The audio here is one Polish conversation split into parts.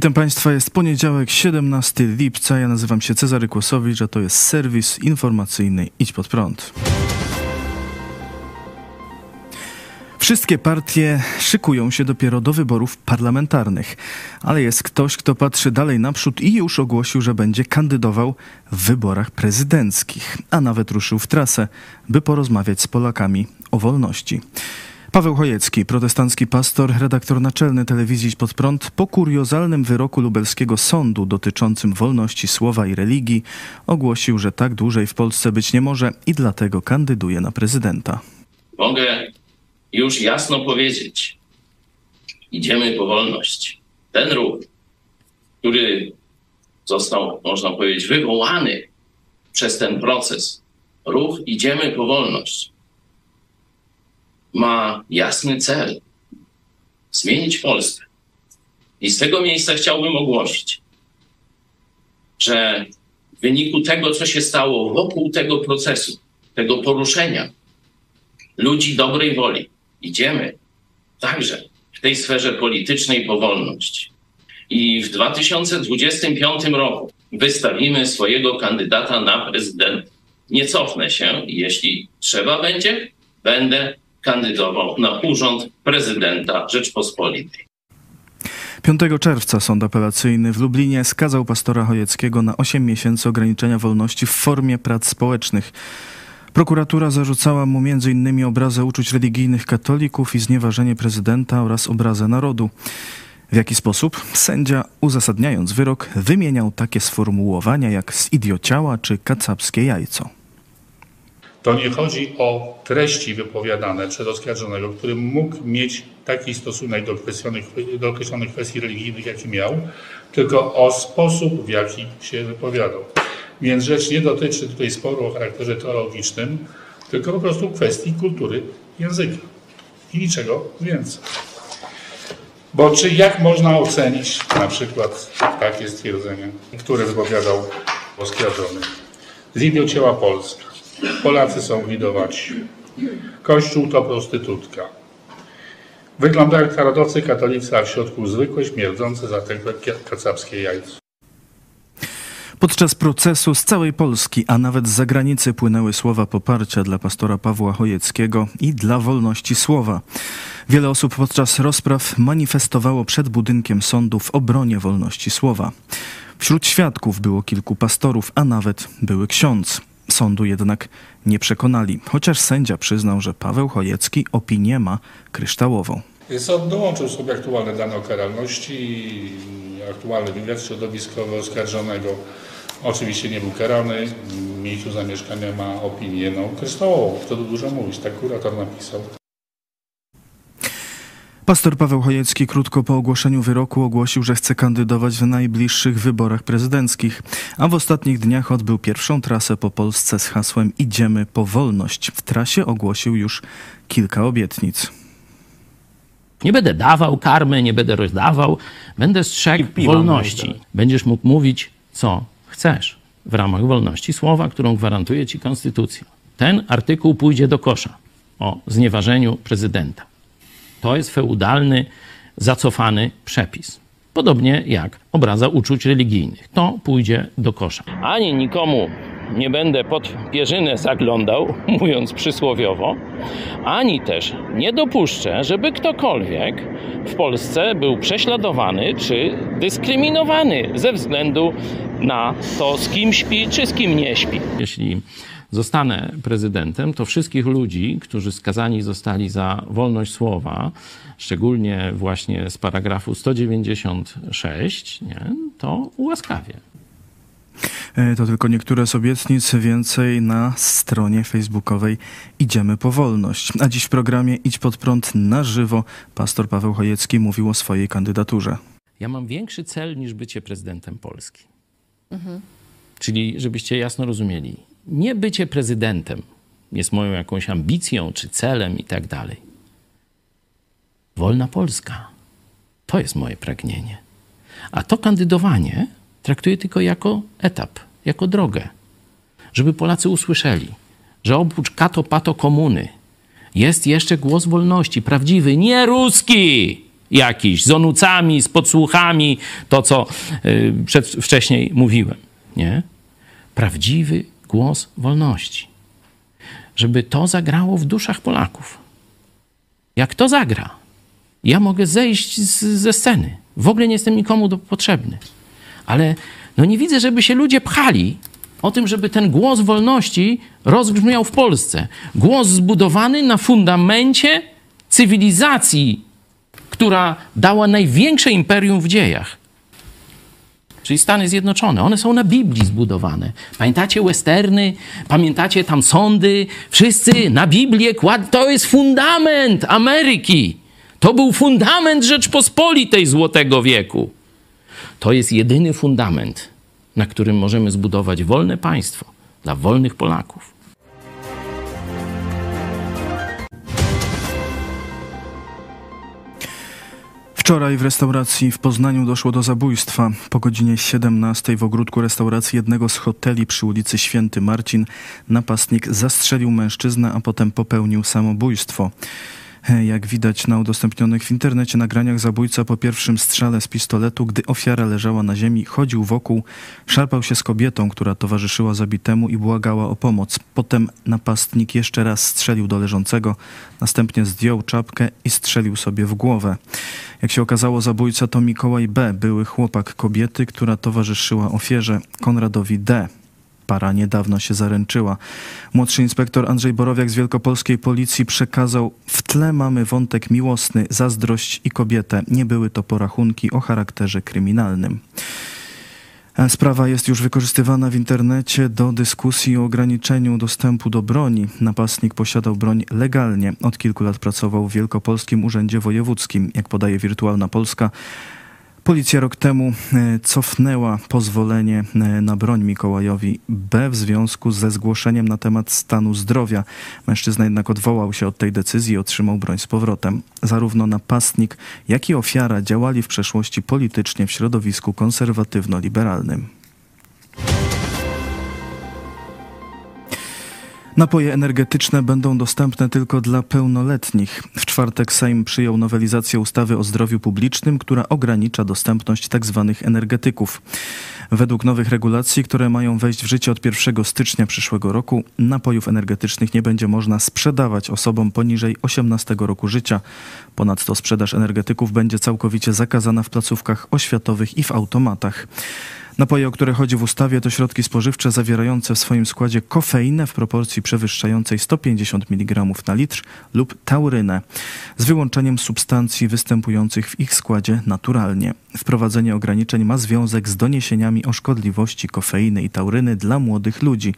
Witam Państwa, jest poniedziałek, 17 lipca. Ja nazywam się Cezary Kłosowicz, a to jest serwis informacyjny Idź Pod Prąd. Wszystkie partie szykują się dopiero do wyborów parlamentarnych, ale jest ktoś, kto patrzy dalej naprzód i już ogłosił, że będzie kandydował w wyborach prezydenckich, a nawet ruszył w trasę, by porozmawiać z Polakami o wolności. Paweł Chojecki, protestancki pastor, redaktor naczelny telewizji pod prąd, po kuriozalnym wyroku lubelskiego sądu dotyczącym wolności słowa i religii, ogłosił, że tak dłużej w Polsce być nie może i dlatego kandyduje na prezydenta. Mogę już jasno powiedzieć, idziemy po wolność. Ten ruch, który został, można powiedzieć, wywołany przez ten proces, ruch idziemy po wolność, ma jasny cel zmienić Polskę. I z tego miejsca chciałbym ogłosić, że w wyniku tego, co się stało wokół tego procesu, tego poruszenia ludzi dobrej woli, idziemy także w tej sferze politycznej po wolność. I w 2025 roku wystawimy swojego kandydata na prezydenta. Nie cofnę się, jeśli trzeba będzie, będę kandydował na urząd prezydenta Rzeczpospolitej. 5 czerwca sąd apelacyjny w Lublinie skazał pastora Chojeckiego na 8 miesięcy ograniczenia wolności w formie prac społecznych. Prokuratura zarzucała mu m.in. obrazę uczuć religijnych katolików i znieważenie prezydenta oraz obrazę narodu. W jaki sposób? Sędzia, uzasadniając wyrok, wymieniał takie sformułowania jak zidiociała czy kacapskie jajco. To nie chodzi o treści wypowiadane przez oskarżonego, który mógł mieć taki stosunek do określonych, do określonych kwestii religijnych, jaki miał, tylko o sposób, w jaki się wypowiadał. Więc rzecz nie dotyczy tutaj sporu o charakterze teologicznym, tylko po prostu kwestii kultury języka i niczego więcej. Bo czy jak można ocenić na przykład takie stwierdzenie, które wypowiadał oskarżony? Z ciała Polska. Polacy są widowaci. Kościół to prostytutka. Wygląda jak narodowcy katolicy, a w środku zwykłe, śmierdzące zatekłe kacapskie jajco. Podczas procesu z całej Polski, a nawet z zagranicy płynęły słowa poparcia dla pastora Pawła Chojeckiego i dla wolności słowa. Wiele osób podczas rozpraw manifestowało przed budynkiem sądu w obronie wolności słowa. Wśród świadków było kilku pastorów, a nawet były ksiądz. Sądu jednak nie przekonali, chociaż sędzia przyznał, że Paweł Chojecki opinię ma kryształową. Sąd dołączył sobie aktualne dane o karalności, aktualny wywiad środowiskowy oskarżonego. Oczywiście nie był karany, w miejscu zamieszkania ma opinię no, kryształową. To dużo mówić, tak kurator napisał. Pastor Paweł Chojecki krótko po ogłoszeniu wyroku ogłosił, że chce kandydować w najbliższych wyborach prezydenckich, a w ostatnich dniach odbył pierwszą trasę po Polsce z hasłem Idziemy po wolność. W trasie ogłosił już kilka obietnic. Nie będę dawał karmy, nie będę rozdawał, będę strzegł wolności. Będziesz mógł mówić, co chcesz w ramach wolności słowa, którą gwarantuje ci konstytucja. Ten artykuł pójdzie do kosza o znieważeniu prezydenta. To jest feudalny, zacofany przepis. Podobnie jak obraza uczuć religijnych. To pójdzie do kosza. Ani nikomu nie będę pod pierzynę zaglądał, mówiąc przysłowiowo, ani też nie dopuszczę, żeby ktokolwiek w Polsce był prześladowany czy dyskryminowany ze względu na to, z kim śpi czy z kim nie śpi. Jeśli zostanę prezydentem, to wszystkich ludzi, którzy skazani zostali za wolność słowa, szczególnie właśnie z paragrafu 196, nie, to ułaskawię. E, to tylko niektóre z obietnic, więcej na stronie facebookowej Idziemy po wolność. A dziś w programie Idź pod prąd na żywo pastor Paweł Chojecki mówił o swojej kandydaturze. Ja mam większy cel niż bycie prezydentem Polski. Mhm. Czyli, żebyście jasno rozumieli, nie bycie prezydentem jest moją jakąś ambicją czy celem i tak dalej. Wolna Polska to jest moje pragnienie. A to kandydowanie traktuję tylko jako etap, jako drogę, żeby Polacy usłyszeli, że oprócz kato pato komuny jest jeszcze głos wolności, prawdziwy, nie ruski, jakiś, z onucami, z podsłuchami, to co y, przed, wcześniej mówiłem. Nie? Prawdziwy głos wolności. Żeby to zagrało w duszach Polaków. Jak to zagra, ja mogę zejść z, ze sceny. W ogóle nie jestem nikomu do, potrzebny. Ale no nie widzę, żeby się ludzie pchali o tym, żeby ten głos wolności rozbrzmiał w Polsce. Głos zbudowany na fundamencie cywilizacji, która dała największe imperium w dziejach. Czyli Stany Zjednoczone. One są na Biblii zbudowane. Pamiętacie westerny? Pamiętacie tam sądy? Wszyscy na Biblię kład... To jest fundament Ameryki. To był fundament Rzeczpospolitej Złotego Wieku. To jest jedyny fundament, na którym możemy zbudować wolne państwo dla wolnych Polaków. Wczoraj w restauracji w Poznaniu doszło do zabójstwa. Po godzinie 17 w ogródku restauracji jednego z hoteli przy ulicy Święty Marcin napastnik zastrzelił mężczyznę, a potem popełnił samobójstwo. Jak widać na udostępnionych w internecie nagraniach, zabójca po pierwszym strzale z pistoletu, gdy ofiara leżała na ziemi, chodził wokół, szarpał się z kobietą, która towarzyszyła zabitemu i błagała o pomoc. Potem napastnik jeszcze raz strzelił do leżącego, następnie zdjął czapkę i strzelił sobie w głowę. Jak się okazało, zabójca to Mikołaj B., były chłopak kobiety, która towarzyszyła ofierze, Konradowi D para niedawno się zaręczyła. Młodszy inspektor Andrzej Borowiak z Wielkopolskiej Policji przekazał: W tle mamy wątek miłosny, zazdrość i kobietę. Nie były to porachunki o charakterze kryminalnym. Sprawa jest już wykorzystywana w internecie do dyskusji o ograniczeniu dostępu do broni. Napastnik posiadał broń legalnie. Od kilku lat pracował w Wielkopolskim Urzędzie Wojewódzkim. Jak podaje Wirtualna Polska, Policja rok temu e, cofnęła pozwolenie e, na broń Mikołajowi B w związku ze zgłoszeniem na temat stanu zdrowia. Mężczyzna jednak odwołał się od tej decyzji i otrzymał broń z powrotem. Zarówno napastnik, jak i ofiara działali w przeszłości politycznie w środowisku konserwatywno-liberalnym. Napoje energetyczne będą dostępne tylko dla pełnoletnich. W czwartek Sejm przyjął nowelizację ustawy o zdrowiu publicznym, która ogranicza dostępność tzw. Tak energetyków. Według nowych regulacji, które mają wejść w życie od 1 stycznia przyszłego roku, napojów energetycznych nie będzie można sprzedawać osobom poniżej 18 roku życia. Ponadto sprzedaż energetyków będzie całkowicie zakazana w placówkach oświatowych i w automatach. Napoje, o które chodzi w ustawie, to środki spożywcze zawierające w swoim składzie kofeinę w proporcji przewyższającej 150 mg na litr lub taurynę, z wyłączeniem substancji występujących w ich składzie naturalnie. Wprowadzenie ograniczeń ma związek z doniesieniami o szkodliwości kofeiny i tauryny dla młodych ludzi.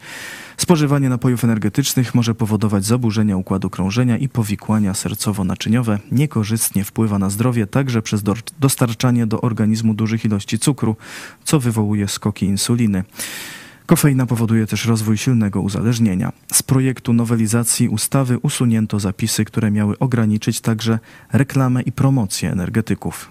Spożywanie napojów energetycznych może powodować zaburzenia układu krążenia i powikłania sercowo-naczyniowe. Niekorzystnie wpływa na zdrowie także przez dostarczanie do organizmu dużych ilości cukru, co wywołuje skoki insuliny. Kofeina powoduje też rozwój silnego uzależnienia. Z projektu nowelizacji ustawy usunięto zapisy, które miały ograniczyć także reklamę i promocję energetyków.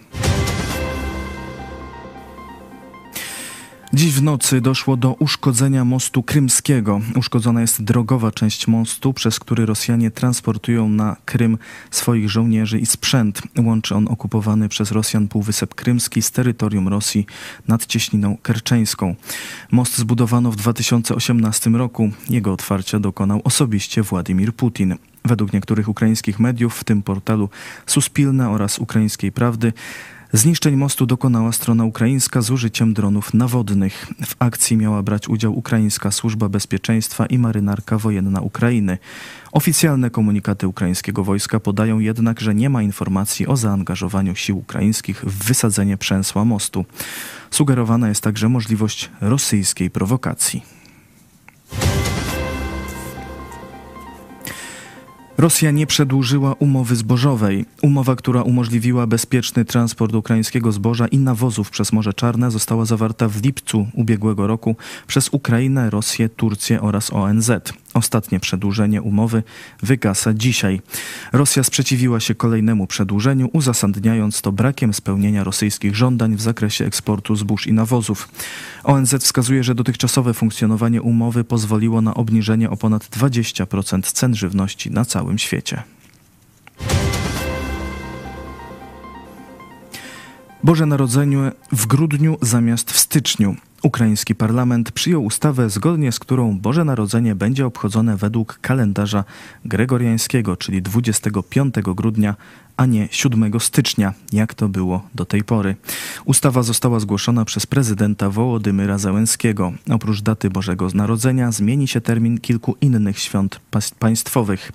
Dziś w nocy doszło do uszkodzenia mostu krymskiego. Uszkodzona jest drogowa część mostu, przez który Rosjanie transportują na Krym swoich żołnierzy i sprzęt. Łączy on okupowany przez Rosjan Półwysep Krymski z terytorium Rosji nad cieśniną kerczeńską. Most zbudowano w 2018 roku. Jego otwarcia dokonał osobiście Władimir Putin. Według niektórych ukraińskich mediów, w tym portalu Suspilna oraz Ukraińskiej Prawdy, Zniszczeń mostu dokonała strona ukraińska z użyciem dronów nawodnych. W akcji miała brać udział Ukraińska Służba Bezpieczeństwa i Marynarka Wojenna Ukrainy. Oficjalne komunikaty ukraińskiego wojska podają jednak, że nie ma informacji o zaangażowaniu sił ukraińskich w wysadzenie przęsła mostu. Sugerowana jest także możliwość rosyjskiej prowokacji. Rosja nie przedłużyła umowy zbożowej. Umowa, która umożliwiła bezpieczny transport ukraińskiego zboża i nawozów przez Morze Czarne, została zawarta w lipcu ubiegłego roku przez Ukrainę, Rosję, Turcję oraz ONZ. Ostatnie przedłużenie umowy wygasa dzisiaj. Rosja sprzeciwiła się kolejnemu przedłużeniu, uzasadniając to brakiem spełnienia rosyjskich żądań w zakresie eksportu zbóż i nawozów. ONZ wskazuje, że dotychczasowe funkcjonowanie umowy pozwoliło na obniżenie o ponad 20% cen żywności na całym świecie. Boże Narodzenie w grudniu zamiast w styczniu. Ukraiński parlament przyjął ustawę, zgodnie z którą Boże Narodzenie będzie obchodzone według kalendarza gregoriańskiego, czyli 25 grudnia, a nie 7 stycznia, jak to było do tej pory. Ustawa została zgłoszona przez prezydenta Wołodymyra Załęskiego. Oprócz daty Bożego Narodzenia zmieni się termin kilku innych świąt państwowych.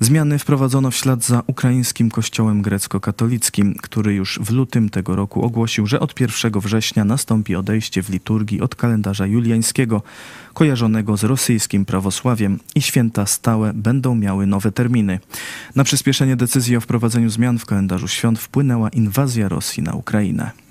Zmiany wprowadzono w ślad za ukraińskim kościołem grecko-katolickim, który już w lutym tego roku ogłosił, że od 1 września nastąpi odejście w liturgii od kalendarza juliańskiego, kojarzonego z rosyjskim prawosławiem i święta stałe będą miały nowe terminy. Na przyspieszenie decyzji o wprowadzeniu zmian w kalendarzu świąt wpłynęła inwazja Rosji na Ukrainę.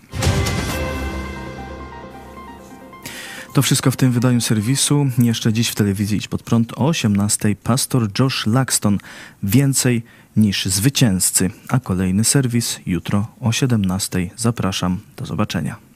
To wszystko w tym wydaniu serwisu. Jeszcze dziś w telewizji Idź Pod Prąd o 18 pastor Josh Laxton. Więcej niż zwycięzcy. A kolejny serwis jutro o 17. Zapraszam. Do zobaczenia.